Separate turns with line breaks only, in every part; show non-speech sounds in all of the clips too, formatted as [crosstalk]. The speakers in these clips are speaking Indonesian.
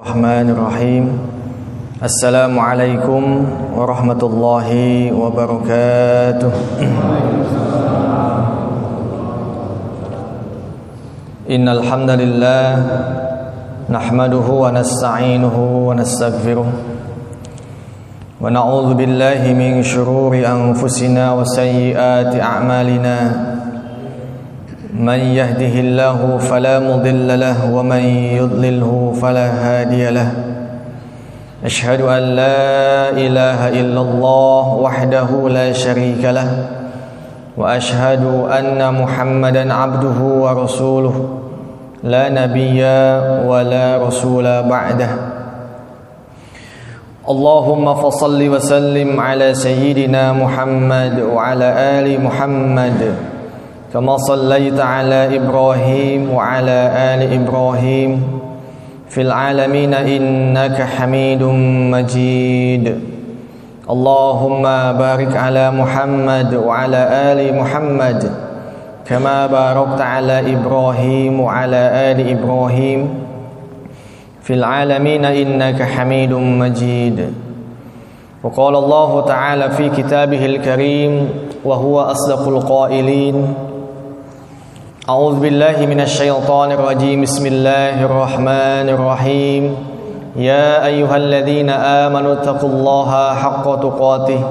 الرحمن الرحيم السلام عليكم ورحمة الله وبركاته إن الحمد لله نحمده ونستعينه ونستغفره ونعوذ بالله من شرور أنفسنا وسيئات أعمالنا من يهده الله فلا مضل له ومن يضلله فلا هادي له. أشهد أن لا إله إلا الله وحده لا شريك له وأشهد أن محمدا عبده ورسوله. لا نبي ولا رسول بعده. اللهم فصل وسلم على سيدنا محمد وعلى آل محمد. كما صليت على إبراهيم وعلى آل إبراهيم في العالمين إنك حميد مجيد. اللهم بارك على محمد وعلى آل محمد كما باركت على إبراهيم وعلى آل إبراهيم في العالمين إنك حميد مجيد. وقال الله تعالى في كتابه الكريم وهو أصدق القائلين أعوذ بالله من الشيطان الرجيم بسم الله الرحمن الرحيم يا أيها الذين آمنوا اتقوا الله حق تقاته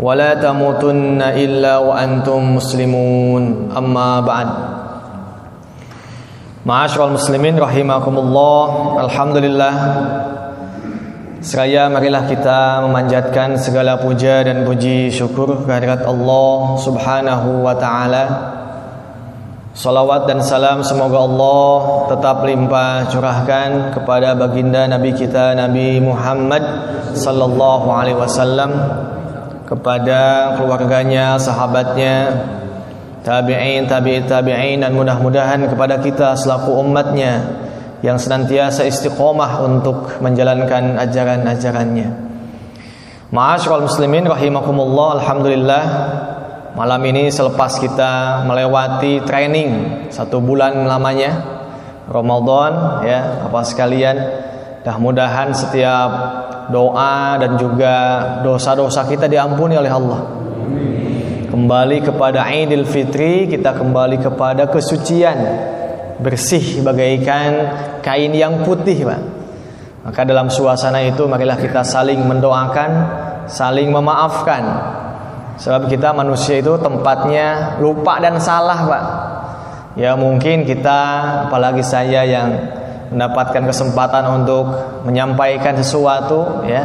ولا تموتن إلا وأنتم مسلمون أما بعد Ma'asyiral muslimin rahimakumullah Alhamdulillah Seraya marilah kita memanjatkan segala puja dan puji syukur kehadirat Allah Subhanahu wa taala. Salawat dan salam semoga Allah tetap limpah curahkan kepada baginda Nabi kita Nabi Muhammad sallallahu alaihi wasallam kepada keluarganya, sahabatnya, tabi'in, tabi'in, tabi'in dan mudah-mudahan kepada kita selaku umatnya yang senantiasa istiqomah untuk menjalankan ajaran-ajarannya. Ma'asyiral muslimin rahimakumullah, alhamdulillah malam ini selepas kita melewati training satu bulan lamanya Ramadan ya, apa sekalian mudah-mudahan setiap doa dan juga dosa-dosa kita diampuni oleh Allah. Kembali kepada Idul Fitri, kita kembali kepada kesucian bersih bagaikan kain yang putih Pak. Maka dalam suasana itu marilah kita saling mendoakan, saling memaafkan. Sebab kita manusia itu tempatnya lupa dan salah Pak. Ya mungkin kita apalagi saya yang mendapatkan kesempatan untuk menyampaikan sesuatu ya.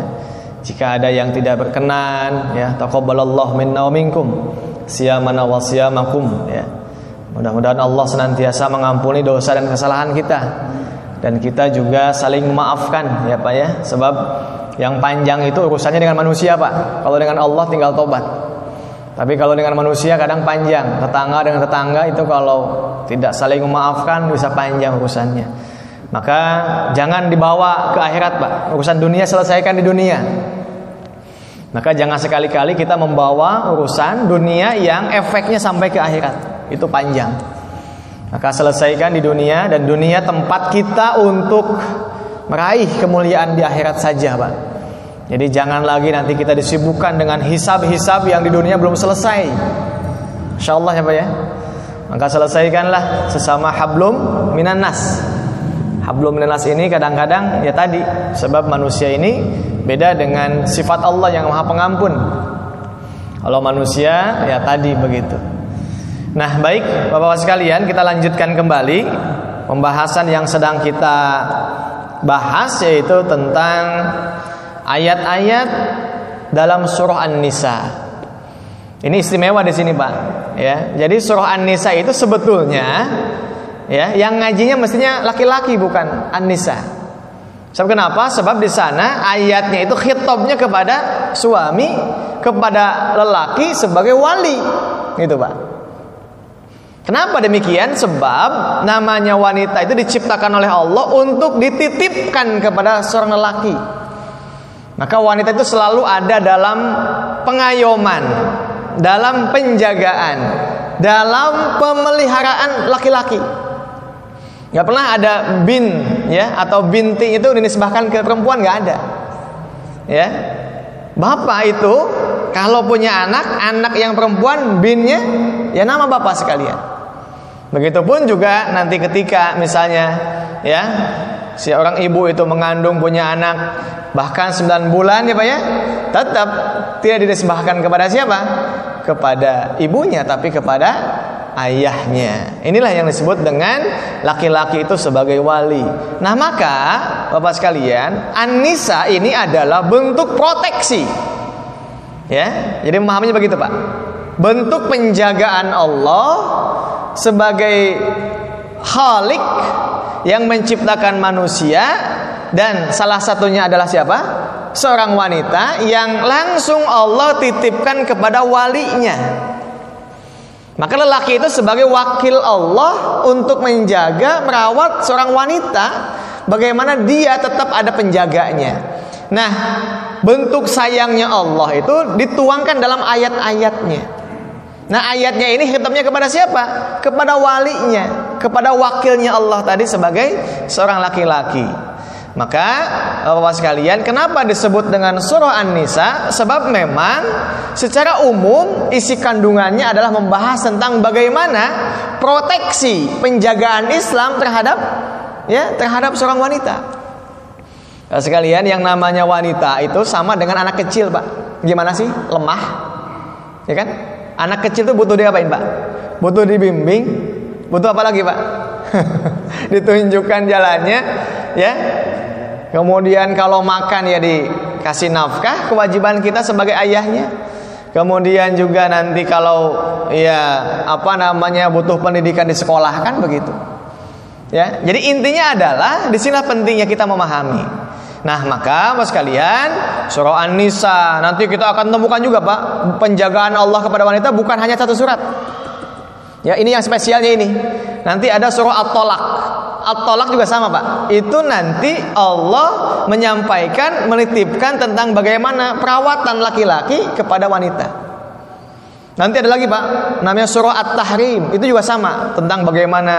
Jika ada yang tidak berkenan ya taqabbalallahu minna wa minkum siyamana wa siyamakum ya. Mudah-mudahan Allah senantiasa mengampuni dosa dan kesalahan kita dan kita juga saling memaafkan ya Pak ya. Sebab yang panjang itu urusannya dengan manusia Pak. Kalau dengan Allah tinggal tobat. Tapi kalau dengan manusia kadang panjang. Tetangga dengan tetangga itu kalau tidak saling memaafkan bisa panjang urusannya. Maka jangan dibawa ke akhirat Pak. Urusan dunia selesaikan di dunia. Maka jangan sekali-kali kita membawa urusan dunia yang efeknya sampai ke akhirat. Itu panjang. Maka selesaikan di dunia dan dunia tempat kita untuk meraih kemuliaan di akhirat saja, Pak. Jadi jangan lagi nanti kita disibukkan dengan hisab-hisab yang di dunia belum selesai. Insya Allah ya Pak ya. Maka selesaikanlah sesama hablum minan nas. Hablum minan nas ini kadang-kadang ya tadi sebab manusia ini beda dengan sifat Allah yang Maha Pengampun. Kalau manusia ya tadi begitu. Nah, baik Bapak-bapak sekalian, kita lanjutkan kembali pembahasan yang sedang kita bahas yaitu tentang ayat-ayat dalam surah An-Nisa. Ini istimewa di sini, Pak. Ya. Jadi surah An-Nisa itu sebetulnya ya, yang ngajinya mestinya laki-laki bukan An-Nisa. Sebab kenapa? Sebab di sana ayatnya itu khitabnya kepada suami, kepada lelaki sebagai wali. Gitu, Pak. Kenapa demikian? Sebab namanya wanita itu diciptakan oleh Allah untuk dititipkan kepada seorang lelaki. Maka wanita itu selalu ada dalam pengayoman, dalam penjagaan, dalam pemeliharaan laki-laki. Gak pernah ada bin ya atau binti itu dinisbahkan ke perempuan nggak ada. Ya. Bapak itu kalau punya anak, anak yang perempuan binnya ya nama bapak sekalian. Begitupun juga nanti ketika misalnya ya si orang ibu itu mengandung punya anak bahkan 9 bulan ya Pak ya, tetap tidak dinisbahkan kepada siapa? Kepada ibunya tapi kepada ayahnya. Inilah yang disebut dengan laki-laki itu sebagai wali. Nah, maka Bapak sekalian, Anissa ini adalah bentuk proteksi. Ya, jadi memahaminya begitu, Pak. Bentuk penjagaan Allah sebagai Khalik yang menciptakan manusia dan salah satunya adalah siapa? Seorang wanita yang langsung Allah titipkan kepada walinya. Maka lelaki itu sebagai wakil Allah untuk menjaga, merawat seorang wanita bagaimana dia tetap ada penjaganya. Nah, bentuk sayangnya Allah itu dituangkan dalam ayat-ayatnya. Nah, ayatnya ini hitamnya kepada siapa? Kepada walinya, kepada wakilnya Allah tadi sebagai seorang laki-laki. Maka Bapak sekalian, kenapa disebut dengan surah An-Nisa? Sebab memang secara umum isi kandungannya adalah membahas tentang bagaimana proteksi penjagaan Islam terhadap ya terhadap seorang wanita. Sekalian, yang namanya wanita itu sama dengan anak kecil, Pak. Gimana sih? Lemah. Ya kan? Anak kecil itu butuh diapain, Pak? Butuh dibimbing. Butuh apa lagi, Pak? [laughs] Ditunjukkan jalannya, ya Kemudian kalau makan ya dikasih nafkah, kewajiban kita sebagai ayahnya. Kemudian juga nanti kalau ya apa namanya butuh pendidikan di sekolah kan begitu. Ya, jadi intinya adalah di sini pentingnya kita memahami. Nah, maka Mas kalian, surah An-Nisa nanti kita akan temukan juga Pak, penjagaan Allah kepada wanita bukan hanya satu surat. Ya, ini yang spesialnya ini. Nanti ada surah At-Tolak. At-Tolak juga sama Pak. Itu nanti Allah menyampaikan, menitipkan tentang bagaimana perawatan laki-laki kepada wanita. Nanti ada lagi Pak, namanya surah At-Tahrim. Itu juga sama tentang bagaimana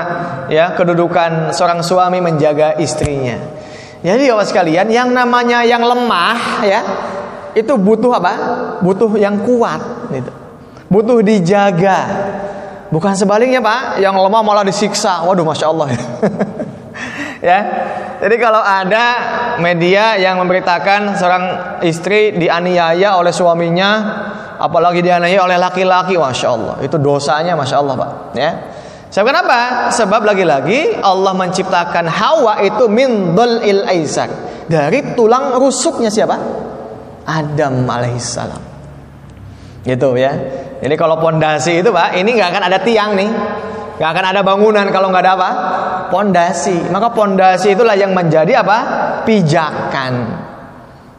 ya kedudukan seorang suami menjaga istrinya. Jadi Bapak sekalian, yang namanya yang lemah ya, itu butuh apa? Butuh yang kuat gitu. Butuh dijaga Bukan sebaliknya Pak, yang lemah malah disiksa. Waduh, masya Allah. [laughs] ya, jadi kalau ada media yang memberitakan seorang istri dianiaya oleh suaminya, apalagi dianiaya oleh laki-laki, masya Allah, itu dosanya, masya Allah Pak. Ya. Sebab kenapa? Sebab lagi-lagi Allah menciptakan Hawa itu min il aizar dari tulang rusuknya siapa? Adam alaihissalam. Gitu ya. Jadi kalau pondasi itu pak, ini nggak akan ada tiang nih, nggak akan ada bangunan kalau nggak ada apa? Pondasi. Maka pondasi itulah yang menjadi apa? Pijakan.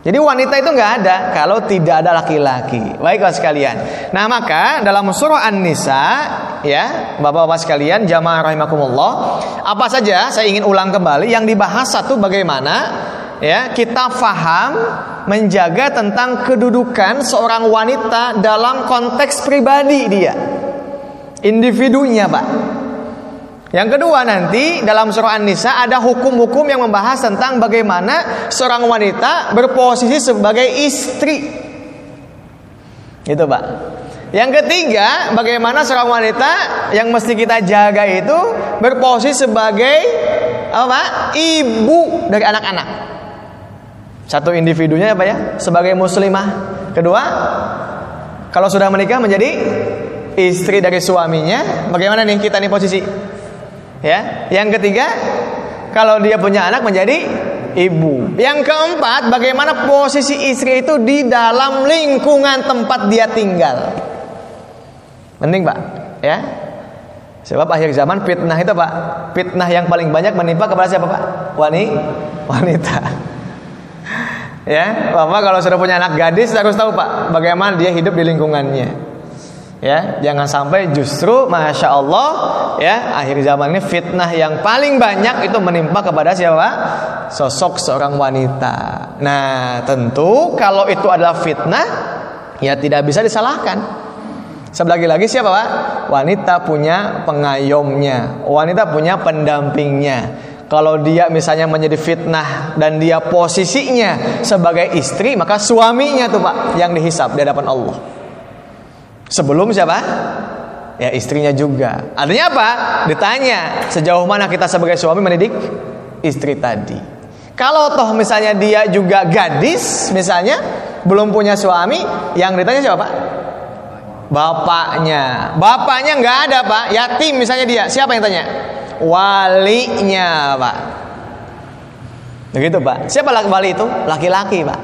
Jadi wanita itu nggak ada kalau tidak ada laki-laki. Baiklah sekalian. Nah maka dalam surah An-Nisa ya bapak-bapak sekalian jamaah rahimakumullah apa saja saya ingin ulang kembali yang dibahas satu bagaimana ya kita faham menjaga tentang kedudukan seorang wanita dalam konteks pribadi dia individunya pak yang kedua nanti dalam surah An-Nisa ada hukum-hukum yang membahas tentang bagaimana seorang wanita berposisi sebagai istri itu pak yang ketiga, bagaimana seorang wanita yang mesti kita jaga itu berposisi sebagai apa? Ibu dari anak-anak. Satu individunya apa ya? Sebagai muslimah. Kedua, kalau sudah menikah menjadi istri dari suaminya, bagaimana nih kita nih posisi? Ya. Yang ketiga, kalau dia punya anak menjadi ibu. Yang keempat, bagaimana posisi istri itu di dalam lingkungan tempat dia tinggal. Penting, Pak. Ya. Sebab akhir zaman fitnah itu, Pak. Fitnah yang paling banyak menimpa kepada siapa, Pak? Wani, wanita. Ya, Bapak kalau sudah punya anak gadis harus tahu Pak bagaimana dia hidup di lingkungannya. Ya, jangan sampai justru masya Allah ya akhir zaman ini fitnah yang paling banyak itu menimpa kepada siapa? Sosok seorang wanita. Nah, tentu kalau itu adalah fitnah ya tidak bisa disalahkan. Sebelagi lagi siapa Pak? Wanita punya pengayomnya, wanita punya pendampingnya. Kalau dia misalnya menjadi fitnah dan dia posisinya sebagai istri, maka suaminya tuh Pak yang dihisap di hadapan Allah. Sebelum siapa? Ya istrinya juga. Artinya apa? Ditanya sejauh mana kita sebagai suami mendidik istri tadi. Kalau toh misalnya dia juga gadis misalnya belum punya suami, yang ditanya siapa? Bapaknya. Bapaknya nggak ada pak, yatim misalnya dia. Siapa yang tanya? Walinya pak. Begitu pak. Siapa laki wali itu? Laki-laki pak.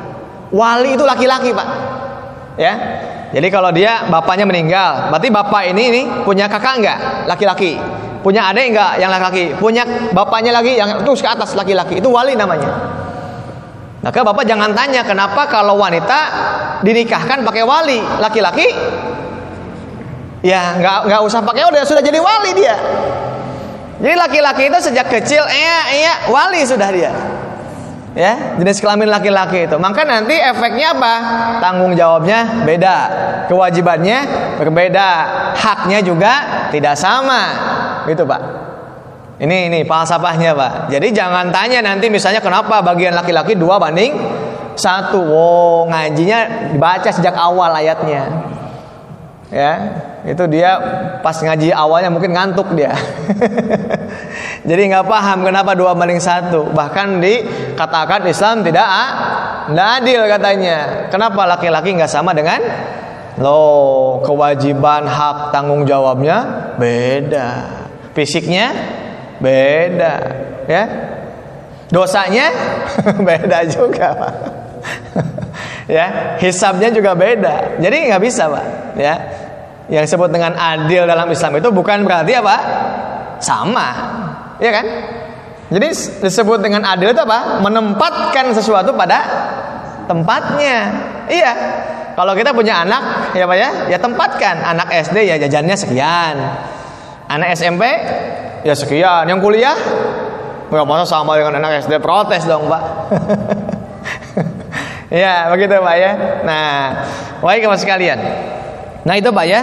Wali itu laki-laki pak. Ya. Jadi kalau dia bapaknya meninggal, berarti bapak ini ini punya kakak enggak? Laki-laki. Punya adik enggak yang laki-laki? Punya bapaknya lagi yang terus ke atas laki-laki. Itu wali namanya. Maka bapak jangan tanya kenapa kalau wanita dinikahkan pakai wali, laki-laki ya nggak nggak usah pakai udah sudah jadi wali dia. Jadi laki-laki itu sejak kecil iya iya wali sudah dia. Ya jenis kelamin laki-laki itu. Maka nanti efeknya apa? Tanggung jawabnya beda. Kewajibannya berbeda. Haknya juga tidak sama. Gitu pak. Ini ini falsafahnya pak. Jadi jangan tanya nanti misalnya kenapa bagian laki-laki dua banding satu. Wow ngajinya dibaca sejak awal ayatnya ya itu dia pas ngaji awalnya mungkin ngantuk dia. [laughs] Jadi nggak paham kenapa dua banding satu. Bahkan dikatakan Islam tidak tidak adil katanya. Kenapa laki-laki nggak sama dengan? Lo kewajiban hak tanggung jawabnya beda. Fisiknya beda ya. Dosanya [laughs] beda juga ya hisabnya juga beda. Jadi nggak bisa pak. Ya yang disebut dengan adil dalam Islam itu bukan berarti apa? Sama. Ya kan? Jadi disebut dengan adil itu apa? Menempatkan sesuatu pada tempatnya. Iya. Kalau kita punya anak ya pak ya ya tempatkan. Anak SD ya jajannya sekian. Anak SMP ya sekian. Yang kuliah nggak masa sama dengan anak SD protes dong pak [laughs] ya begitu pak ya. Nah baik mas sekalian. Nah itu pak ya.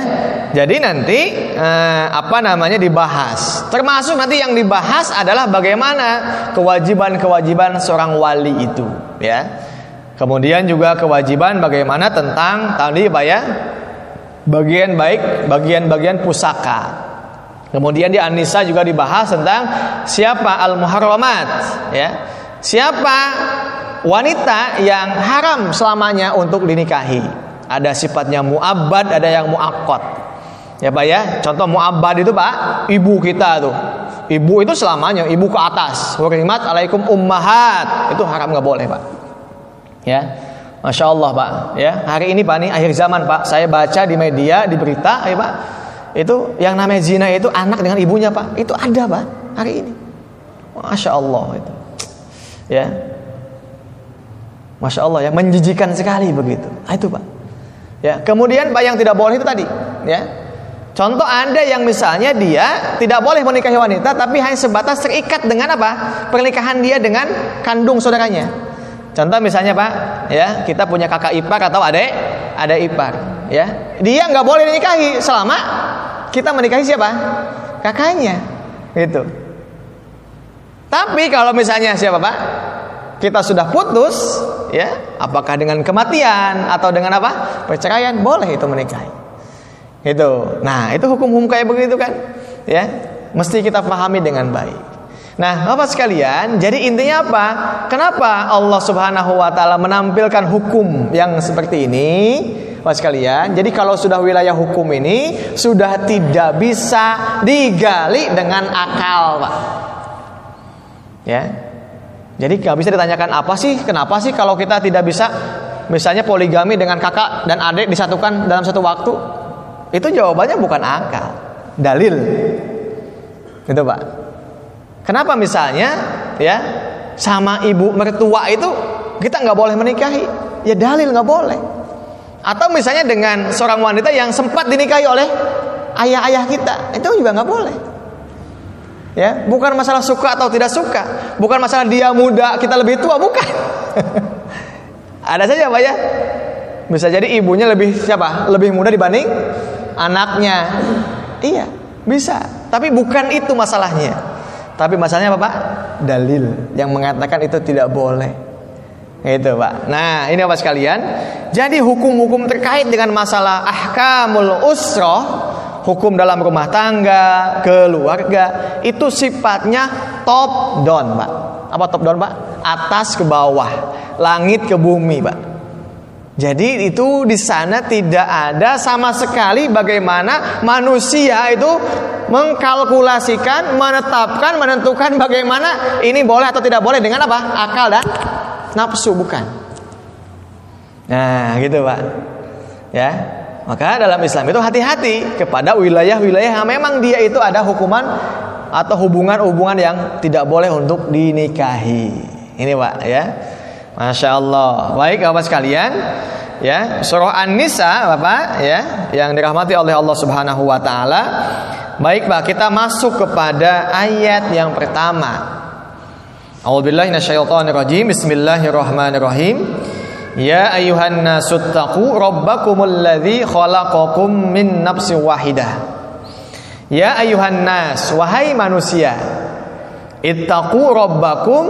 Jadi nanti eh, apa namanya dibahas. Termasuk nanti yang dibahas adalah bagaimana kewajiban-kewajiban seorang wali itu ya. Kemudian juga kewajiban bagaimana tentang tadi pak ya bagian baik bagian-bagian pusaka. Kemudian di Anisa juga dibahas tentang siapa al-muharramat ya. Siapa wanita yang haram selamanya untuk dinikahi. Ada sifatnya mu'abbad, ada yang mu'akkad. Ya Pak ya, contoh mu'abbad itu Pak, ibu kita tuh. Ibu itu selamanya, ibu ke atas. Hurimat alaikum ummahat. Itu haram nggak boleh Pak. Ya, Masya Allah Pak. Ya, hari ini Pak nih akhir zaman Pak. Saya baca di media, di berita, ya Pak. Itu yang namanya zina itu anak dengan ibunya Pak. Itu ada Pak hari ini. Masya Allah itu. Ya, Masya Allah ya, menjijikan sekali begitu. Nah, itu Pak. Ya, kemudian Pak yang tidak boleh itu tadi, ya. Contoh Anda yang misalnya dia tidak boleh menikahi wanita tapi hanya sebatas terikat dengan apa? Pernikahan dia dengan kandung saudaranya. Contoh misalnya Pak, ya, kita punya kakak ipar atau adik, ada ipar, ya. Dia nggak boleh dinikahi selama kita menikahi siapa? Kakaknya. Gitu. Tapi kalau misalnya siapa Pak? Kita sudah putus, ya, apakah dengan kematian atau dengan apa? Perceraian, boleh itu menikahi. Itu. Nah, itu hukum-hukum kayak begitu kan? Ya, mesti kita pahami dengan baik. Nah, Bapak sekalian, jadi intinya apa? Kenapa Allah Subhanahu wa taala menampilkan hukum yang seperti ini? Bapak sekalian, jadi kalau sudah wilayah hukum ini sudah tidak bisa digali dengan akal, Pak. Ya, jadi nggak bisa ditanyakan apa sih, kenapa sih kalau kita tidak bisa misalnya poligami dengan kakak dan adik disatukan dalam satu waktu? Itu jawabannya bukan akal, dalil. Gitu Pak. Kenapa misalnya ya sama ibu mertua itu kita nggak boleh menikahi? Ya dalil nggak boleh. Atau misalnya dengan seorang wanita yang sempat dinikahi oleh ayah-ayah kita, itu juga nggak boleh. Ya, bukan masalah suka atau tidak suka, bukan masalah dia muda, kita lebih tua, bukan. [laughs] Ada saja Pak ya. Bisa jadi ibunya lebih siapa? Lebih muda dibanding anaknya. Iya, bisa. Tapi bukan itu masalahnya. Tapi masalahnya apa, Pak? Dalil yang mengatakan itu tidak boleh. Itu, Pak. Nah, ini apa sekalian? Jadi hukum-hukum terkait dengan masalah ahkamul usroh, hukum dalam rumah tangga, keluarga, itu sifatnya top down, Pak. Apa top down, Pak? Atas ke bawah, langit ke bumi, Pak. Jadi itu di sana tidak ada sama sekali bagaimana manusia itu mengkalkulasikan, menetapkan, menentukan bagaimana ini boleh atau tidak boleh dengan apa? Akal dan nafsu bukan. Nah, gitu, Pak. Ya. Maka dalam Islam itu hati-hati kepada wilayah-wilayah yang memang dia itu ada hukuman atau hubungan-hubungan yang tidak boleh untuk dinikahi. Ini, Pak, ya. Masya Allah. Baik, Bapak sekalian, ya surah An-Nisa, Bapak, ya, yang dirahmati oleh Allah Subhanahu Wa Taala. Baik, Pak, kita masuk kepada ayat yang pertama. A'udzubillahi Bismillahirrahmanirrahim. Ya ayuhan nasuttaqu rabbakumul ladzi khalaqakum min nafsin wahidah. Ya ayuhan nas, wahai manusia, ittaqu rabbakum,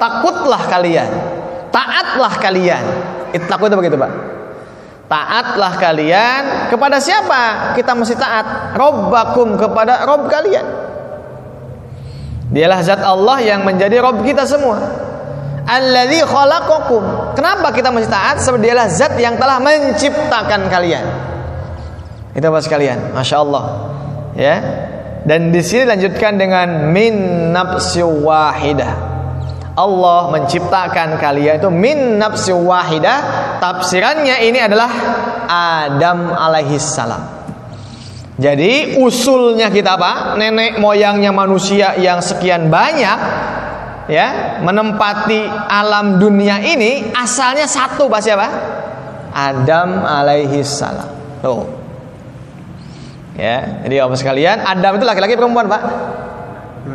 takutlah kalian taatlah kalian. Ittaqu itu begitu, Pak. Taatlah kalian kepada siapa? Kita mesti taat. Robbakum kepada Rob kalian. Dialah zat Allah yang menjadi Rob kita semua. Alladzi khalaqakum. Kenapa kita mesti taat? Sebab dialah zat yang telah menciptakan kalian. Itu apa sekalian? Masya Allah. Ya. Dan di sini lanjutkan dengan min nafsi wahidah. Allah menciptakan kalian itu min nafsi wahidah tafsirannya ini adalah Adam alaihi salam jadi usulnya kita apa nenek moyangnya manusia yang sekian banyak ya menempati alam dunia ini asalnya satu pak siapa? Adam alaihi salam. Tuh. Ya jadi apa sekalian Adam itu laki-laki perempuan pak?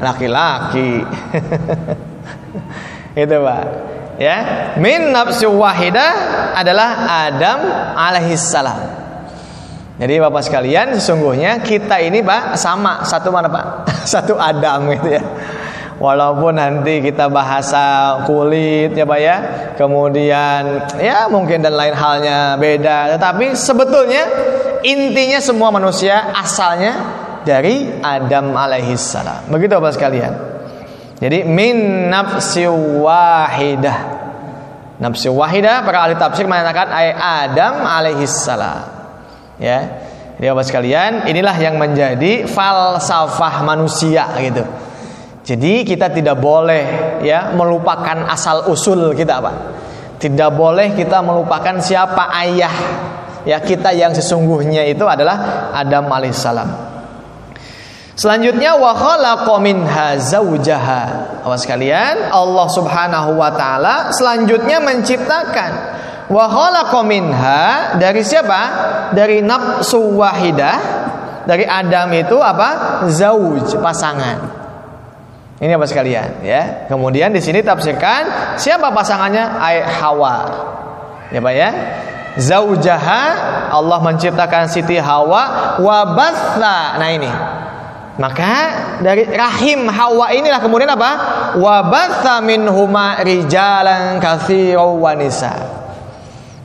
Laki-laki. [laughs] Itu pak. Ya min nafsu wahidah adalah Adam alaihissalam jadi bapak sekalian sesungguhnya kita ini pak sama. Satu mana pak? [laughs] Satu Adam gitu ya Walaupun nanti kita bahasa kulit ya Pak ya Kemudian ya mungkin dan lain halnya beda Tetapi sebetulnya intinya semua manusia asalnya dari Adam alaihissalam Begitu Bapak sekalian jadi min nafsi wahidah. Nafsi wahidah para ahli tafsir mengatakan ayat Adam alaihi salam. Ya. Jadi Bapak sekalian, inilah yang menjadi falsafah manusia gitu. Jadi kita tidak boleh ya melupakan asal usul kita Pak. Tidak boleh kita melupakan siapa ayah ya kita yang sesungguhnya itu adalah Adam alaihissalam. Selanjutnya wa khalaqa minha zaujaha. Awas kalian, Allah Subhanahu wa taala selanjutnya menciptakan wa khalaqa minha dari siapa? Dari nafsu wahidah. Dari Adam itu apa? Zauj, pasangan. Ini apa sekalian ya. Kemudian di sini tafsirkan siapa pasangannya? Ay Hawa. Ya Pak ya. Zaujaha Allah menciptakan Siti Hawa wa Nah ini maka dari rahim Hawa inilah kemudian apa? Wabatha minhuma rijalan katsiran wa nisa.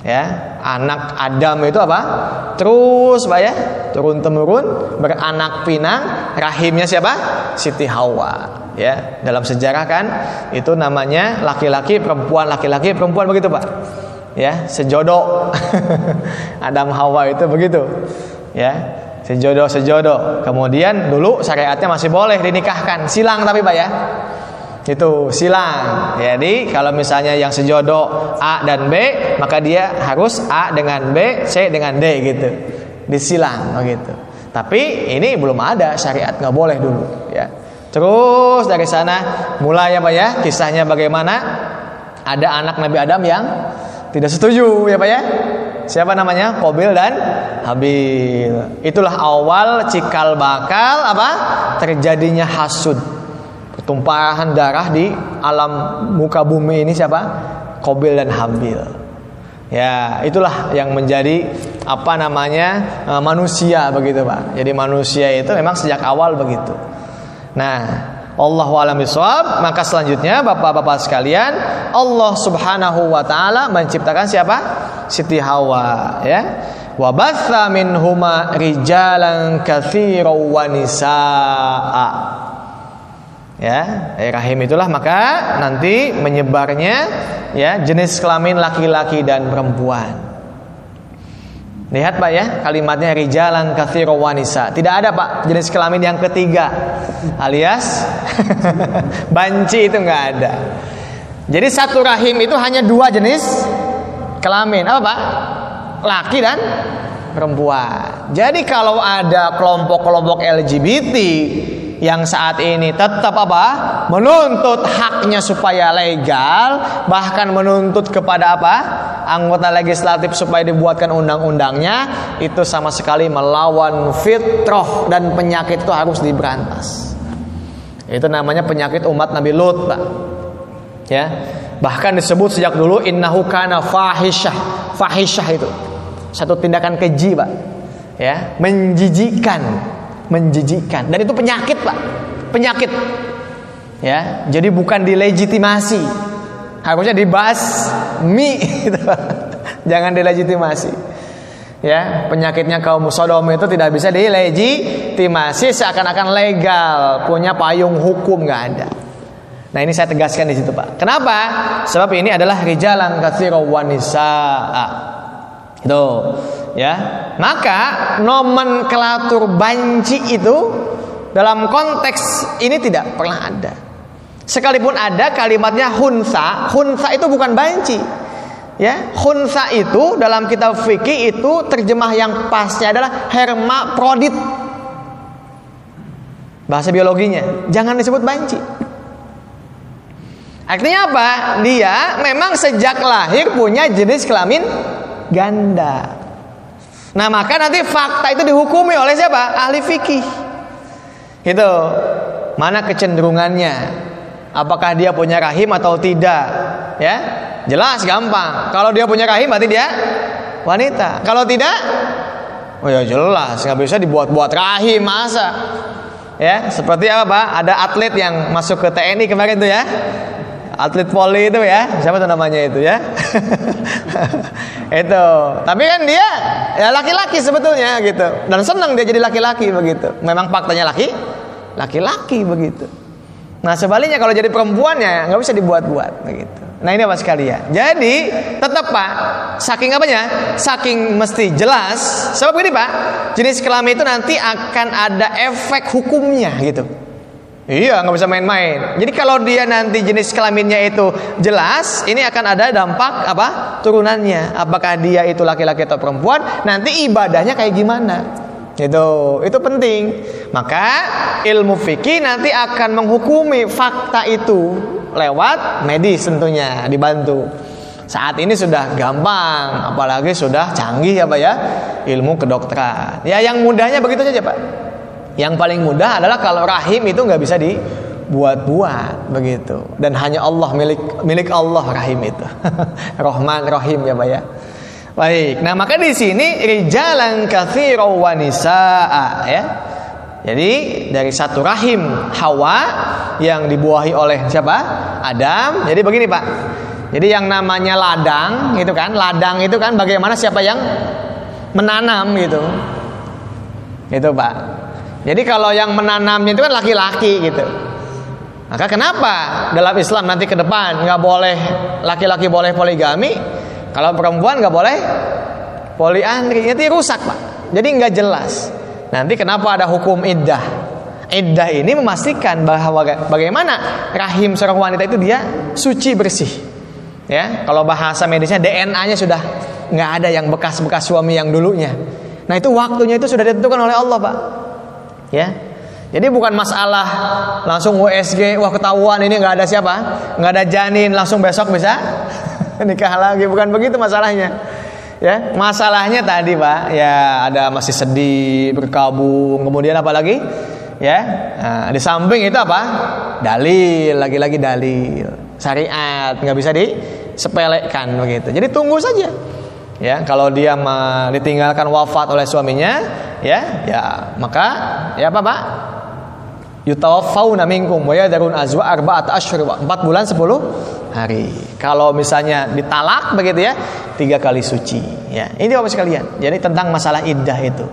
Ya, anak Adam itu apa? Terus Pak ya, turun temurun beranak pinang, rahimnya siapa? Siti Hawa. Ya, dalam sejarah kan itu namanya laki-laki perempuan laki-laki perempuan begitu Pak. Ya, sejodoh. [laughs] Adam Hawa itu begitu. Ya, sejodoh sejodoh kemudian dulu syariatnya masih boleh dinikahkan silang tapi pak ya itu silang jadi kalau misalnya yang sejodoh A dan B maka dia harus A dengan B C dengan D gitu disilang begitu tapi ini belum ada syariat nggak boleh dulu ya terus dari sana mulai pak ya kisahnya bagaimana ada anak Nabi Adam yang tidak setuju ya pak ya siapa namanya Kobil dan Habil. Itulah awal cikal bakal apa? Terjadinya hasud. Pertumpahan darah di alam muka bumi ini siapa? Kobil dan Habil. Ya, itulah yang menjadi apa namanya e, manusia begitu pak. Jadi manusia itu memang sejak awal begitu. Nah, Allah alam bisawab. Maka selanjutnya bapak-bapak sekalian, Allah Subhanahu wa taala menciptakan siapa? Siti Hawa, ya. Wa batha minhuma rijalan katsiran wa nisaa. Ya, eh, rahim itulah maka nanti menyebarnya ya jenis kelamin laki-laki dan perempuan. Lihat Pak ya, kalimatnya rijalan katsira wanisa. Tidak ada Pak jenis kelamin yang ketiga. Alias [laughs] banci itu nggak ada. Jadi satu rahim itu hanya dua jenis kelamin. Apa Pak? Laki dan perempuan. Jadi kalau ada kelompok-kelompok LGBT yang saat ini tetap apa? Menuntut haknya supaya legal, bahkan menuntut kepada apa? Anggota legislatif supaya dibuatkan undang-undangnya, itu sama sekali melawan fitrah dan penyakit itu harus diberantas. Itu namanya penyakit umat Nabi Lut, Pak. Ya. Bahkan disebut sejak dulu innahu kana fahisyah. Fahisyah itu satu tindakan keji, Pak. Ya, menjijikkan menjijikkan. Dan itu penyakit pak. Penyakit. Ya jadi bukan dilegitimasi. Harusnya dibahas mi [laughs] gitu, jangan dilegitimasi. Ya penyakitnya kaum Sodom itu tidak bisa dilegitimasi seakan-akan legal punya payung hukum nggak ada. Nah ini saya tegaskan di situ pak. Kenapa? Sebab ini adalah rijalan katsira wanisa itu ya. Maka nomenklatur banci itu dalam konteks ini tidak pernah ada. Sekalipun ada kalimatnya hunsa. Hunsa itu bukan banci. Ya hunsa itu dalam kitab fikih itu terjemah yang pasnya adalah hermaprodit. Bahasa biologinya jangan disebut banci. Artinya apa? Dia memang sejak lahir punya jenis kelamin ganda Nah maka nanti fakta itu dihukumi oleh siapa? Ahli fikih. Gitu. Mana kecenderungannya? Apakah dia punya rahim atau tidak? Ya, jelas gampang. Kalau dia punya rahim berarti dia wanita. Kalau tidak, oh ya jelas nggak bisa dibuat-buat rahim masa. Ya, seperti apa Pak? Ada atlet yang masuk ke TNI kemarin tuh ya atlet poli itu ya. Siapa tuh namanya itu ya? [laughs] Itu. Tapi kan dia ya laki-laki sebetulnya gitu. Dan senang dia jadi laki-laki begitu. Memang faktanya laki laki-laki begitu. Nah sebaliknya kalau jadi perempuannya nggak bisa dibuat-buat begitu. Nah ini apa sekalian. Jadi tetap pak saking apanya? Saking mesti jelas. Sebab ini pak jenis kelamin itu nanti akan ada efek hukumnya gitu Iya, nggak bisa main-main. Jadi kalau dia nanti jenis kelaminnya itu jelas, ini akan ada dampak apa? Turunannya. Apakah dia itu laki-laki atau perempuan? Nanti ibadahnya kayak gimana? Itu, itu penting. Maka ilmu fikih nanti akan menghukumi fakta itu lewat medis tentunya dibantu. Saat ini sudah gampang, apalagi sudah canggih ya Pak ya, ilmu kedokteran. Ya yang mudahnya begitu saja Pak. Yang paling mudah adalah kalau rahim itu nggak bisa dibuat-buat begitu. Dan hanya Allah milik milik Allah rahim itu. [laughs] Rahman Rahim ya Pak ya. Baik. Nah, maka di sini rijalan katsiran wa ya. Jadi dari satu rahim Hawa yang dibuahi oleh siapa? Adam. Jadi begini Pak. Jadi yang namanya ladang itu kan, ladang itu kan bagaimana siapa yang menanam gitu. Itu Pak. Jadi kalau yang menanamnya itu kan laki-laki gitu. Maka kenapa dalam Islam nanti ke depan nggak boleh laki-laki boleh poligami, kalau perempuan nggak boleh poliandri, itu rusak pak. Jadi nggak jelas. Nanti kenapa ada hukum iddah? Iddah ini memastikan bahwa bagaimana rahim seorang wanita itu dia suci bersih. Ya, kalau bahasa medisnya DNA-nya sudah nggak ada yang bekas-bekas suami yang dulunya. Nah itu waktunya itu sudah ditentukan oleh Allah pak ya. Jadi bukan masalah langsung USG wah ketahuan ini nggak ada siapa nggak ada janin langsung besok bisa [laughs] nikah lagi. Bukan begitu masalahnya. Ya masalahnya tadi pak ya ada masih sedih berkabung kemudian apa lagi ya nah, di samping itu apa? Dalil lagi-lagi dalil syariat nggak bisa disepelekan begitu. Jadi tunggu saja Ya, kalau dia ditinggalkan wafat oleh suaminya, ya, ya, maka ya apa, Pak? Yutawaffawna minkum wa yadarun azwa arba'at asyhur. 4 bulan 10 hari. Kalau misalnya ditalak begitu ya, tiga kali suci. Ya, ini Bapak sekalian. Jadi tentang masalah iddah itu.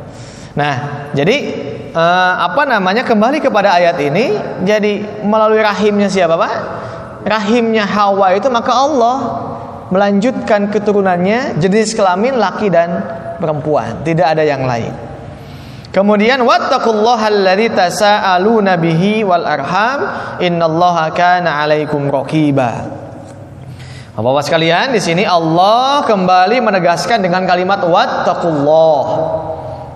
Nah, jadi eh, apa namanya kembali kepada ayat ini, jadi melalui rahimnya siapa Pak? Rahimnya Hawa itu maka Allah melanjutkan keturunannya jenis kelamin laki dan perempuan, tidak ada yang lain. Kemudian wattaqullaha tasaaluna bihi wal arham innallaha kana 'alaikum raqiba. Bapak-bapak sekalian, di sini Allah kembali menegaskan dengan kalimat wattaqullah.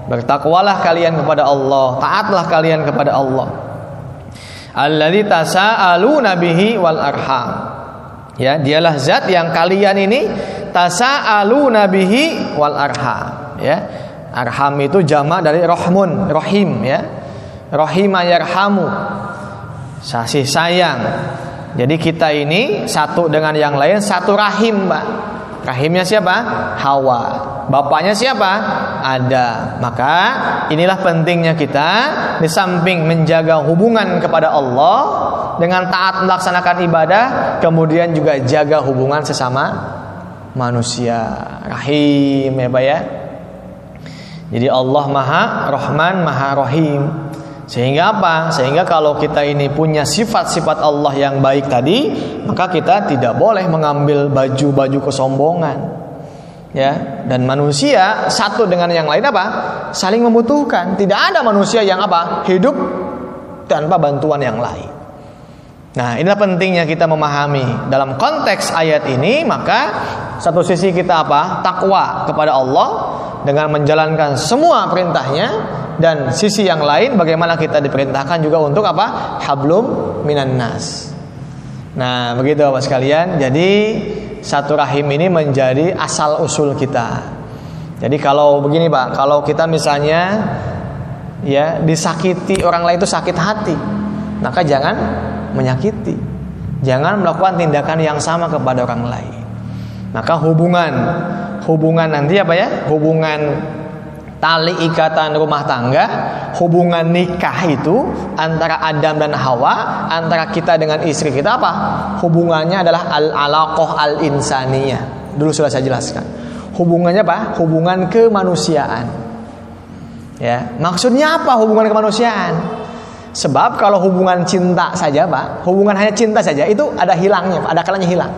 Bertakwalah kalian kepada Allah, taatlah kalian kepada Allah. Alladzi tasaaluna bihi wal arham. Ya, dialah zat yang kalian ini tasaaluna bihi wal arham, ya. Arham itu jamak dari rohmun, rohim ya. Rohima yarhamu. Kasih sayang. Jadi kita ini satu dengan yang lain satu rahim, Mbak. Rahimnya siapa? Hawa. Bapaknya siapa? Ada. Maka inilah pentingnya kita di samping menjaga hubungan kepada Allah dengan taat melaksanakan ibadah, kemudian juga jaga hubungan sesama manusia. Rahim ya, Pak ya. Jadi Allah Maha Rahman, Maha Rahim. Sehingga apa? Sehingga kalau kita ini punya sifat-sifat Allah yang baik tadi, maka kita tidak boleh mengambil baju-baju kesombongan. Ya, dan manusia satu dengan yang lain apa? Saling membutuhkan. Tidak ada manusia yang apa? Hidup tanpa bantuan yang lain. Nah, inilah pentingnya kita memahami dalam konteks ayat ini, maka satu sisi kita apa? Takwa kepada Allah dengan menjalankan semua perintahnya dan sisi yang lain bagaimana kita diperintahkan juga untuk apa? Hablum minan nas. Nah, begitu Bapak sekalian. Jadi satu rahim ini menjadi asal usul kita. Jadi kalau begini Pak, kalau kita misalnya ya disakiti orang lain itu sakit hati, maka jangan menyakiti. Jangan melakukan tindakan yang sama kepada orang lain. Maka hubungan hubungan nanti apa ya? Hubungan tali ikatan rumah tangga, hubungan nikah itu antara Adam dan Hawa, antara kita dengan istri kita apa? Hubungannya adalah al-alaqah al-insaniyah. Dulu sudah saya jelaskan. Hubungannya apa? Hubungan kemanusiaan. Ya, maksudnya apa hubungan kemanusiaan? Sebab kalau hubungan cinta saja, Pak, hubungan hanya cinta saja itu ada hilangnya, ada kalanya hilang.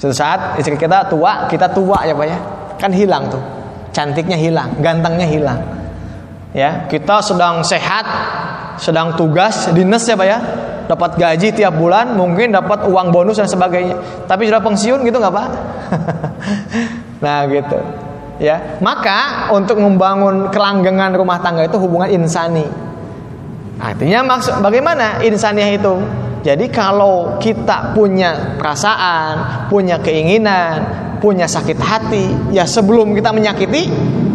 Suatu saat istri kita tua, kita tua ya, Pak ya. Kan hilang tuh cantiknya hilang, gantengnya hilang. Ya, kita sedang sehat, sedang tugas dinas ya Pak ya. Dapat gaji tiap bulan, mungkin dapat uang bonus dan sebagainya. Tapi sudah pensiun gitu nggak Pak? [laughs] nah, gitu. Ya, maka untuk membangun kelanggengan rumah tangga itu hubungan insani. Artinya maksud bagaimana insaniah itu? Jadi kalau kita punya perasaan, punya keinginan, punya sakit hati, ya sebelum kita menyakiti,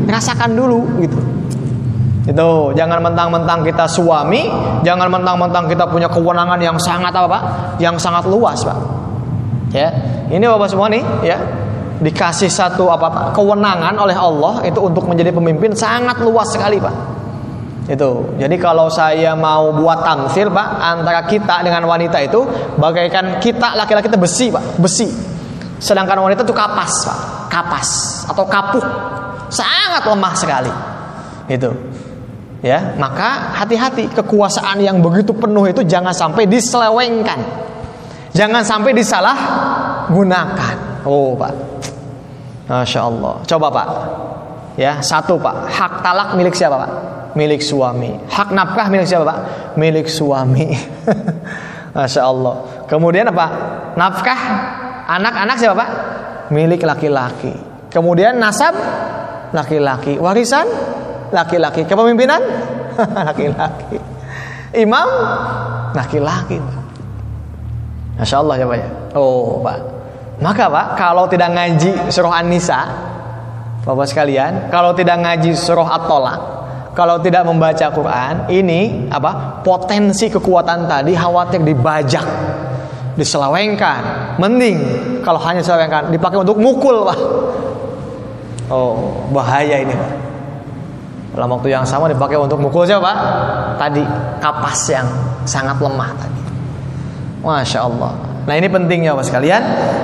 rasakan dulu gitu. Itu jangan mentang-mentang kita suami, jangan mentang-mentang kita punya kewenangan yang sangat apa Pak? Yang sangat luas Pak. Ya, ini Bapak semua nih ya dikasih satu apa Pak? Kewenangan oleh Allah itu untuk menjadi pemimpin sangat luas sekali Pak. Itu. Jadi kalau saya mau buat tamsil Pak antara kita dengan wanita itu bagaikan kita laki-laki itu besi Pak, besi Sedangkan wanita itu kapas, Pak. Kapas atau kapuk. Sangat lemah sekali. Itu. Ya, maka hati-hati kekuasaan yang begitu penuh itu jangan sampai diselewengkan. Jangan sampai disalah gunakan. Oh, Pak. Masya Allah. Coba, Pak. Ya, satu, Pak. Hak talak milik siapa, Pak? Milik suami. Hak nafkah milik siapa, Pak? Milik suami. [laughs] Masya Allah. Kemudian apa? Nafkah Anak-anak siapa Pak? Milik laki-laki. Kemudian nasab laki-laki. Warisan laki-laki. Kepemimpinan [laughs] laki-laki. Imam laki-laki. Masya Allah ya Pak ya. Oh Pak. Maka Pak, kalau tidak ngaji surah An-Nisa, Bapak sekalian, kalau tidak ngaji surah At-Tolak, kalau tidak membaca Quran, ini apa? Potensi kekuatan tadi khawatir dibajak diselawengkan. Mending kalau hanya selawengkan dipakai untuk mukul, Pak. Oh, bahaya ini, Pak. Dalam waktu yang sama dipakai untuk mukul siapa? Tadi kapas yang sangat lemah tadi. Masya Allah. Nah ini pentingnya Bapak sekalian.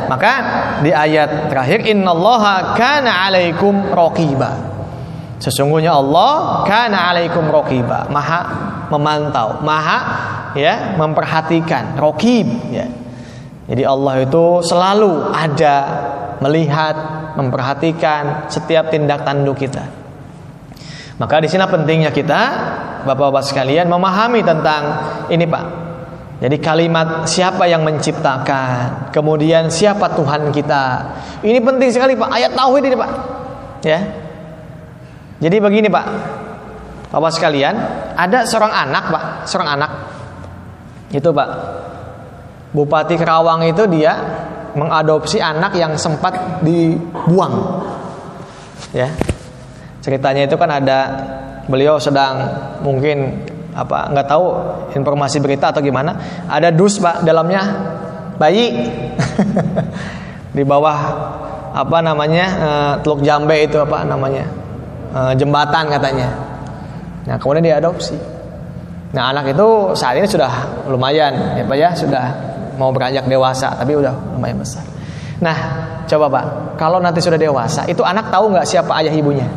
Maka di ayat terakhir Innallaha kana alaikum rokiba. Sesungguhnya Allah kana alaikum rokiba. Maha memantau, maha ya memperhatikan, rokib ya. Jadi Allah itu selalu ada melihat, memperhatikan setiap tindak tanduk kita. Maka di sini pentingnya kita, Bapak-bapak sekalian memahami tentang ini, Pak. Jadi kalimat siapa yang menciptakan, kemudian siapa Tuhan kita. Ini penting sekali, Pak. Ayat tauhid ini, Pak. Ya. Jadi begini, Pak. Bapak sekalian, ada seorang anak, Pak, seorang anak. Itu, Pak Bupati Kerawang itu dia mengadopsi anak yang sempat dibuang. Ya. Ceritanya itu kan ada beliau sedang mungkin apa nggak tahu informasi berita atau gimana ada dus pak dalamnya bayi [laughs] di bawah apa namanya uh, teluk jambe itu apa namanya uh, jembatan katanya nah kemudian diadopsi nah anak itu saat ini sudah lumayan ya pak ya sudah mau beranjak dewasa, tapi udah lumayan besar. Nah, coba Pak, kalau nanti sudah dewasa, itu anak tahu nggak siapa ayah ibunya?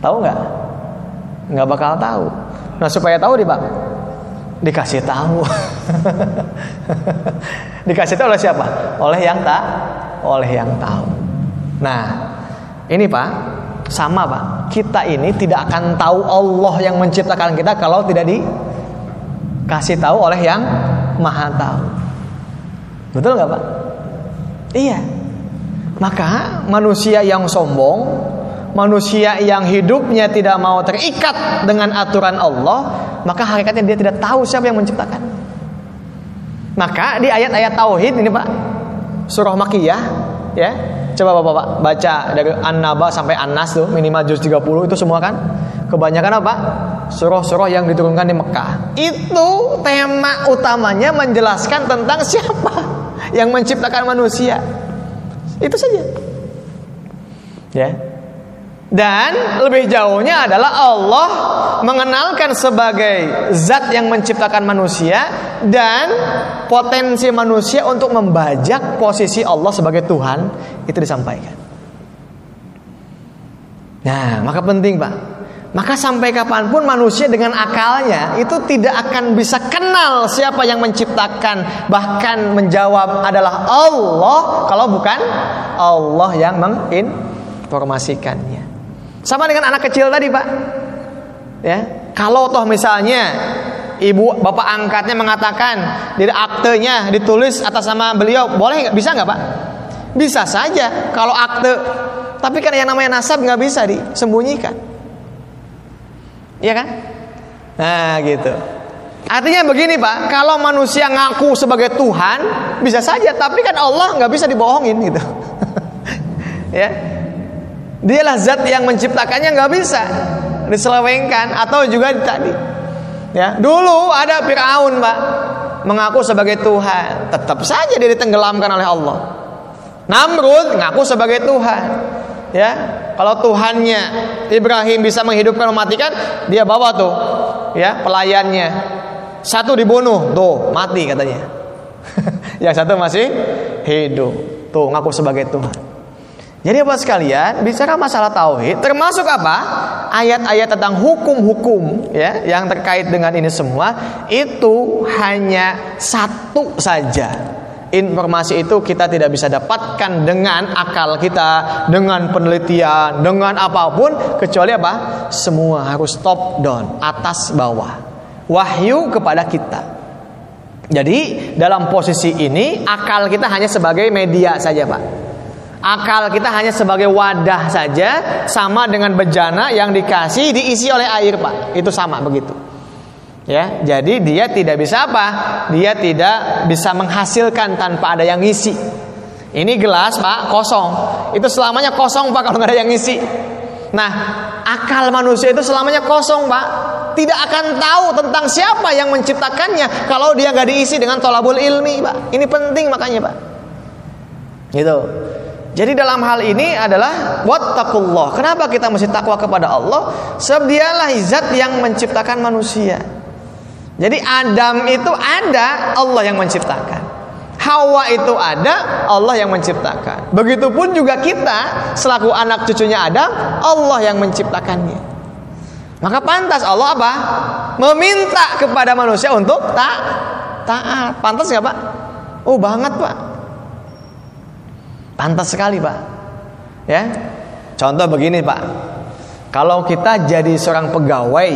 Tahu nggak? Nggak bakal tahu. Nah, supaya tahu di Pak, dikasih tahu. [laughs] dikasih tahu oleh siapa? Oleh yang tak, oleh yang tahu. Nah, ini Pak, sama Pak. Kita ini tidak akan tahu Allah yang menciptakan kita kalau tidak dikasih tahu oleh yang maha tahu. Betul nggak Pak? Iya. Maka manusia yang sombong, manusia yang hidupnya tidak mau terikat dengan aturan Allah, maka hakikatnya dia tidak tahu siapa yang menciptakan. Maka di ayat-ayat tauhid ini Pak, surah Makiyah ya. Coba Bapak-bapak baca dari An-Naba sampai An-Nas tuh minimal juz 30 itu semua kan. Kebanyakan apa? surah-surah yang diturunkan di Mekah. Itu tema utamanya menjelaskan tentang siapa yang menciptakan manusia. Itu saja. Ya. Dan lebih jauhnya adalah Allah mengenalkan sebagai zat yang menciptakan manusia dan potensi manusia untuk membajak posisi Allah sebagai Tuhan itu disampaikan. Nah, maka penting Pak maka sampai kapan pun manusia dengan akalnya itu tidak akan bisa kenal siapa yang menciptakan bahkan menjawab adalah Allah kalau bukan Allah yang menginformasikannya. Sama dengan anak kecil tadi pak. Ya, kalau toh misalnya ibu bapak angkatnya mengatakan di aktenya ditulis atas nama beliau boleh nggak bisa nggak pak? Bisa saja kalau akte. Tapi kan yang namanya nasab nggak bisa disembunyikan. Iya kan? Nah, gitu. Artinya begini Pak, kalau manusia ngaku sebagai Tuhan bisa saja, tapi kan Allah nggak bisa dibohongin gitu. [laughs] ya, dialah zat yang menciptakannya nggak bisa diselewengkan atau juga tadi. Ya, dulu ada Firaun Pak mengaku sebagai Tuhan, tetap saja dia ditenggelamkan oleh Allah. Namrud ngaku sebagai Tuhan, ya kalau Tuhannya Ibrahim bisa menghidupkan mematikan dia bawa tuh ya pelayannya. Satu dibunuh tuh mati katanya. [laughs] Yang satu masih hidup. Tuh ngaku sebagai Tuhan. Jadi apa sekalian bicara masalah tauhid termasuk apa? Ayat-ayat tentang hukum-hukum ya yang terkait dengan ini semua itu hanya satu saja informasi itu kita tidak bisa dapatkan dengan akal kita, dengan penelitian, dengan apa pun kecuali apa? Semua harus top down, atas bawah. Wahyu kepada kita. Jadi dalam posisi ini akal kita hanya sebagai media saja, Pak. Akal kita hanya sebagai wadah saja sama dengan bejana yang dikasih diisi oleh air, Pak. Itu sama begitu. Ya, jadi dia tidak bisa apa? Dia tidak bisa menghasilkan tanpa ada yang ngisi. Ini gelas, Pak, kosong. Itu selamanya kosong, Pak, kalau nggak ada yang ngisi. Nah, akal manusia itu selamanya kosong, Pak. Tidak akan tahu tentang siapa yang menciptakannya kalau dia nggak diisi dengan tolabul ilmi, Pak. Ini penting makanya, Pak. Gitu. Jadi dalam hal ini adalah wattaqullah. Kenapa kita mesti takwa kepada Allah? Sebab dialah zat yang menciptakan manusia. Jadi Adam itu ada, Allah yang menciptakan. Hawa itu ada, Allah yang menciptakan. Begitupun juga kita selaku anak cucunya Adam, Allah yang menciptakannya. Maka pantas Allah apa? Meminta kepada manusia untuk tak taat. Pantas nggak Pak? Oh banget Pak. Pantas sekali Pak. Ya. Contoh begini Pak. Kalau kita jadi seorang pegawai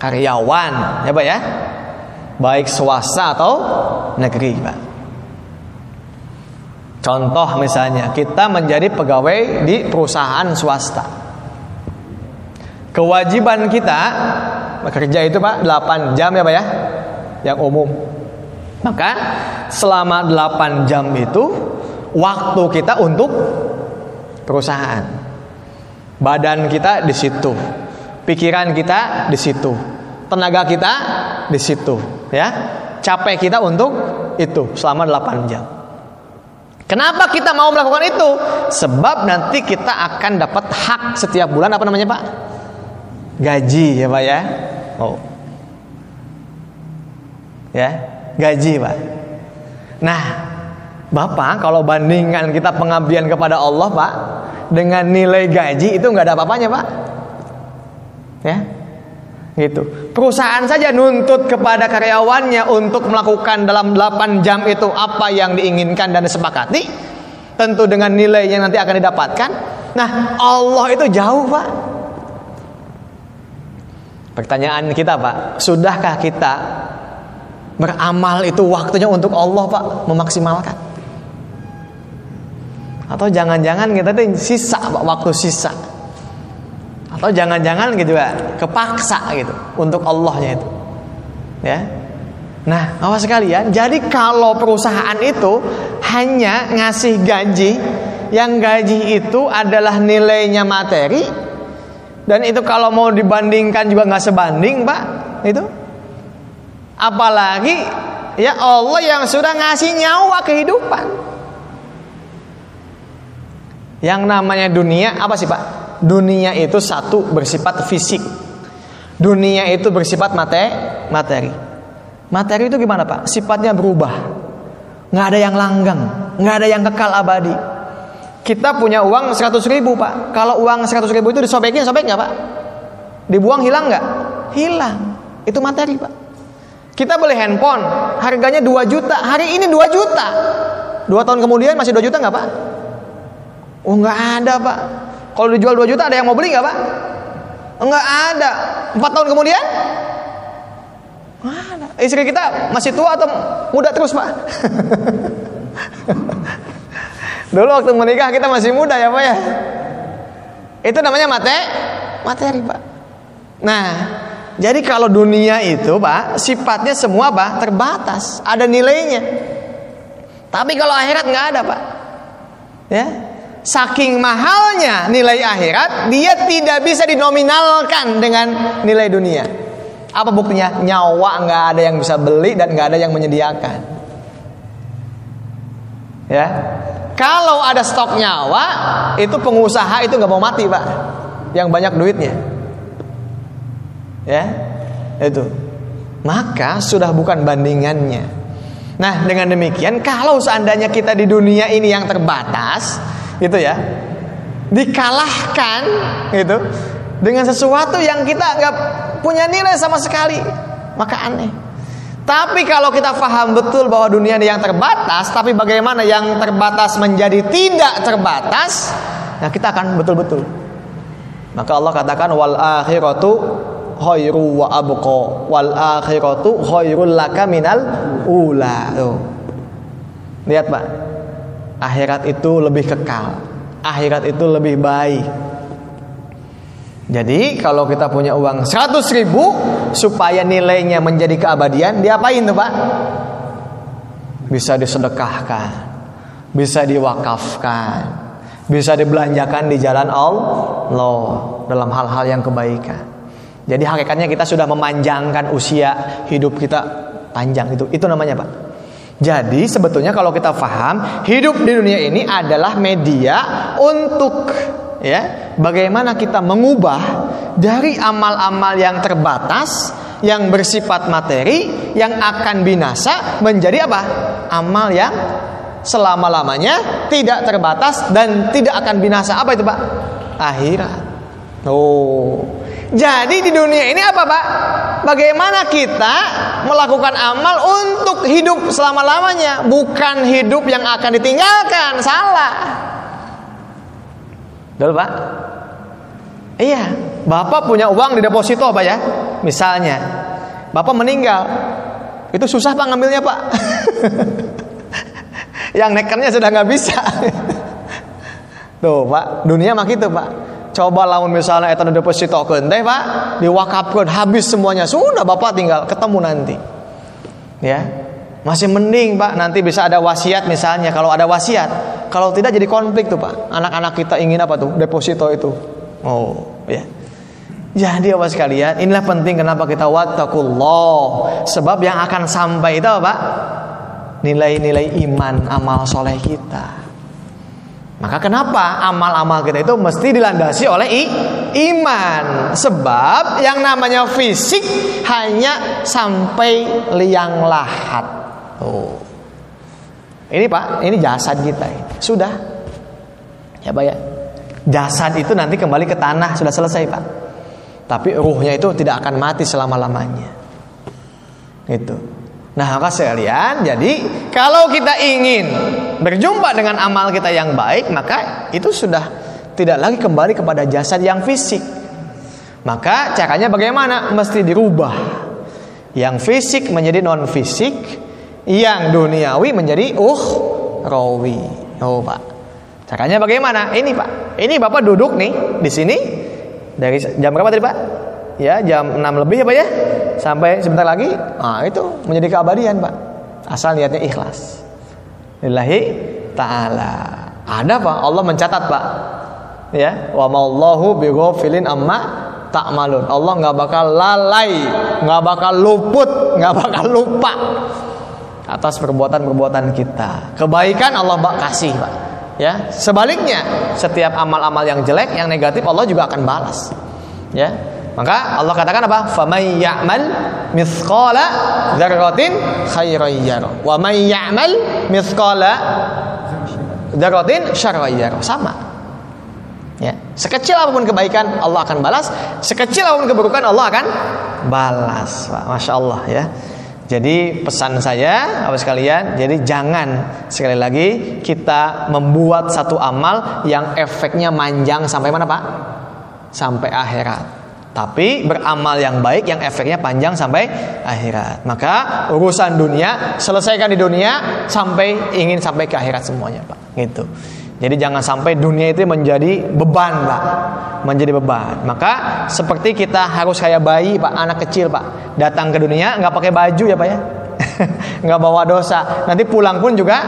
karyawan, ya Pak ya. Baik swasta atau negeri, Pak. Contoh misalnya, kita menjadi pegawai di perusahaan swasta. Kewajiban kita bekerja itu Pak 8 jam ya Pak ya. Yang umum. Maka selama 8 jam itu waktu kita untuk perusahaan. Badan kita di situ. Pikiran kita di situ. Tenaga kita di situ, ya. Capek kita untuk itu selama 8 jam. Kenapa kita mau melakukan itu? Sebab nanti kita akan dapat hak setiap bulan apa namanya, Pak? Gaji ya, Pak ya. Oh. Ya, gaji, Pak. Nah, Bapak kalau bandingkan kita pengabdian kepada Allah Pak Dengan nilai gaji itu nggak ada apa-apanya Pak Ya gitu. Perusahaan saja nuntut kepada karyawannya untuk melakukan dalam 8 jam itu apa yang diinginkan dan disepakati tentu dengan nilai yang nanti akan didapatkan. Nah, Allah itu jauh, Pak. Pertanyaan kita, Pak, sudahkah kita beramal itu waktunya untuk Allah, Pak, memaksimalkan? Atau jangan-jangan kita tuh sisa waktu sisa. Atau jangan-jangan gitu ya, kepaksa gitu untuk Allahnya itu. Ya. Nah, awas sekalian, jadi kalau perusahaan itu hanya ngasih gaji yang gaji itu adalah nilainya materi dan itu kalau mau dibandingkan juga nggak sebanding, Pak. Itu apalagi ya Allah yang sudah ngasih nyawa kehidupan. Yang namanya dunia apa sih Pak? Dunia itu satu bersifat fisik. Dunia itu bersifat mate, materi. Materi itu gimana Pak? Sifatnya berubah. Nggak ada yang langgang, nggak ada yang kekal abadi. Kita punya uang 100 ribu Pak. Kalau uang 100 ribu itu disobekin, sobek nggak Pak? Dibuang hilang nggak? Hilang. Itu materi Pak. Kita beli handphone, harganya 2 juta. Hari ini 2 juta. Dua tahun kemudian masih 2 juta nggak Pak? Oh nggak ada pak. Kalau dijual 2 juta ada yang mau beli nggak pak? Nggak ada. Empat tahun kemudian? Mana? Istri kita masih tua atau muda terus pak? [laughs] Dulu waktu menikah kita masih muda ya pak ya. Itu namanya mate, materi pak. Nah, jadi kalau dunia itu pak sifatnya semua pak terbatas, ada nilainya. Tapi kalau akhirat nggak ada pak. Ya, saking mahalnya nilai akhirat, dia tidak bisa dinominalkan dengan nilai dunia. Apa buktinya? Nyawa nggak ada yang bisa beli dan nggak ada yang menyediakan. Ya, kalau ada stok nyawa, itu pengusaha itu nggak mau mati pak, yang banyak duitnya. Ya, itu. Maka sudah bukan bandingannya. Nah, dengan demikian, kalau seandainya kita di dunia ini yang terbatas, gitu ya. Dikalahkan gitu dengan sesuatu yang kita nggak punya nilai sama sekali. Maka aneh. Tapi kalau kita paham betul bahwa dunia ini yang terbatas tapi bagaimana yang terbatas menjadi tidak terbatas nah kita akan betul-betul. Maka Allah katakan wal akhiratu khairu wa abqa. Wal akhiratu khairul laka minal ula. Tuh. Lihat Pak akhirat itu lebih kekal. Akhirat itu lebih baik. Jadi kalau kita punya uang 100 ribu supaya nilainya menjadi keabadian diapain tuh pak? Bisa disedekahkan bisa diwakafkan bisa dibelanjakan di jalan Allah dalam hal-hal yang kebaikan. Jadi hakikatnya kita sudah memanjangkan usia hidup kita panjang itu. Itu namanya pak Jadi sebetulnya kalau kita paham hidup di dunia ini adalah media untuk ya bagaimana kita mengubah dari amal-amal yang terbatas yang bersifat materi yang akan binasa menjadi apa? Amal yang selama-lamanya tidak terbatas dan tidak akan binasa. Apa itu, Pak? Akhirat. Oh. Jadi di dunia ini apa, Pak? Bagaimana kita melakukan amal untuk hidup selama-lamanya, bukan hidup yang akan ditinggalkan. Salah. Betul, Pak? Iya, Bapak punya uang di deposito apa ya? Misalnya, Bapak meninggal. Itu susah Pak ngambilnya, Pak. [laughs] yang nekernya sudah nggak bisa. [laughs] Tuh, Pak, dunia mah gitu, Pak coba lawan misalnya eta deposito teh Pak, diwakafkan habis semuanya. Sudah Bapak tinggal ketemu nanti. Ya. Masih mending Pak, nanti bisa ada wasiat misalnya. Kalau ada wasiat, kalau tidak jadi konflik tuh Pak. Anak-anak kita ingin apa tuh? Deposito itu. Oh, ya. Jadi apa sekalian, inilah penting kenapa kita wattaqullah. Sebab yang akan sampai itu apa, Pak? Nilai-nilai iman amal soleh kita. Maka kenapa amal-amal kita itu mesti dilandasi oleh iman? Sebab yang namanya fisik hanya sampai liang lahat. Oh. Ini Pak, ini jasad kita. Sudah. Ya Pak ya. Jasad itu nanti kembali ke tanah sudah selesai Pak. Tapi ruhnya itu tidak akan mati selama-lamanya. Itu. Nah, maka sekalian, jadi kalau kita ingin berjumpa dengan amal kita yang baik, maka itu sudah tidak lagi kembali kepada jasad yang fisik. Maka caranya bagaimana? Mesti dirubah. Yang fisik menjadi non fisik, yang duniawi menjadi uh rawi. Oh, Pak. Caranya bagaimana? Ini, Pak. Ini Bapak duduk nih di sini dari jam berapa tadi, Pak? Ya, jam 6 lebih ya, Pak ya? sampai sebentar lagi, ah itu menjadi keabadian, Pak. Asal niatnya ikhlas. Lillahi taala. Ada Pak, Allah mencatat, Pak. Ya, wa mallahu bighafilin amma ta'malun. Allah nggak bakal lalai, nggak bakal luput, nggak bakal lupa atas perbuatan-perbuatan kita. Kebaikan Allah kasih, Pak. Ya, sebaliknya setiap amal-amal yang jelek, yang negatif Allah juga akan balas. Ya, maka Allah katakan apa? Faman ya'mal mithqala dzarratin khairan yara. Wa may ya'mal mithqala dzarratin syarran. Sama. Ya, sekecil apa pun kebaikan Allah akan balas, sekecil apa pun keburukan Allah akan balas. Masya Allah ya. Jadi pesan saya apa sekalian, jadi jangan sekali lagi kita membuat satu amal yang efeknya manjang sampai mana Pak? Sampai akhirat. Tapi beramal yang baik yang efeknya panjang sampai akhirat. Maka urusan dunia selesaikan di dunia sampai ingin sampai ke akhirat semuanya, Pak. Gitu. Jadi jangan sampai dunia itu menjadi beban, Pak. Menjadi beban. Maka seperti kita harus kayak bayi, Pak, anak kecil, Pak. Datang ke dunia nggak pakai baju ya, Pak ya. [laughs] nggak bawa dosa. Nanti pulang pun juga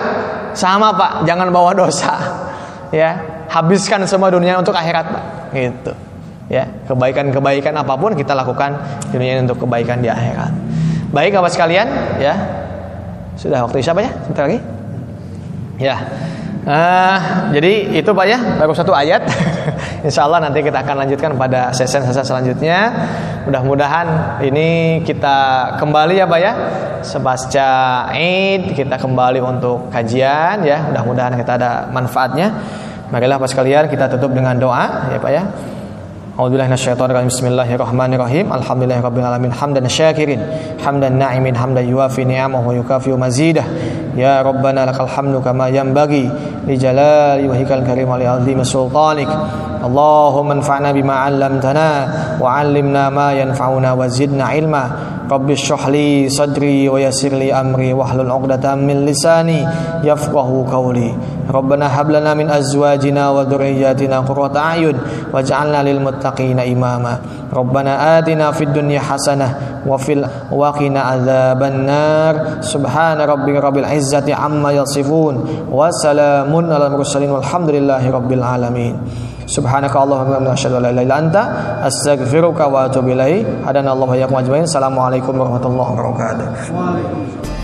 sama, Pak. Jangan bawa dosa. [laughs] Ya, habiskan semua dunia untuk akhirat, Pak. Gitu ya kebaikan-kebaikan apa pun kita lakukan di dunia untuk kebaikan di akhirat. Baik apa sekalian ya. Sudah waktu siapa ya? Sebentar lagi. Ya. Uh, jadi itu pak ya baru satu ayat. [laughs] Insya Allah nanti kita akan lanjutkan pada sesi-sesi selanjutnya. Mudah-mudahan ini kita kembali ya pak ya. Sebasca Eid kita kembali untuk kajian ya. Mudah-mudahan kita ada manfaatnya. Marilah pak sekalian kita tutup dengan doa ya pak ya A'udzubillahi minasyaitonir. Bismillahirrahmanirrahim. Alhamdulillahirabbil alamin. Hamdan syakirin, hamdan na'imin, hamdan yuwafi ni'amahu wa yukafi mazidah. Ya Rabbana lakal hamdu kama yanbaghi li jalali wajhikal karim wa li 'azimi sultanik. Allahumma anfa'na bima 'allamtana wa 'allimna ma yanfa'una wa zidna ilma. ينفعنا وزدنا علما رب اشرح لي صدري ويسر لي امري واحلل عقدة من لساني يفقه قولي ربنا هب لنا من ازواجنا وذرياتنا قرة اعين واجعلنا للمتقين اماما ربنا آتنا في الدنيا حسنة وفي وقنا عذاب النار سبحان ربك رب العزة عما يصفون وسلام على المرسلين والحمد لله رب العالمين Subhanaka Allahumma asyhadu an la ilaha illa anta astaghfiruka wa atubu ilaik. Hadana Allah wa iyyakum ajmain. Assalamualaikum warahmatullahi wabarakatuh.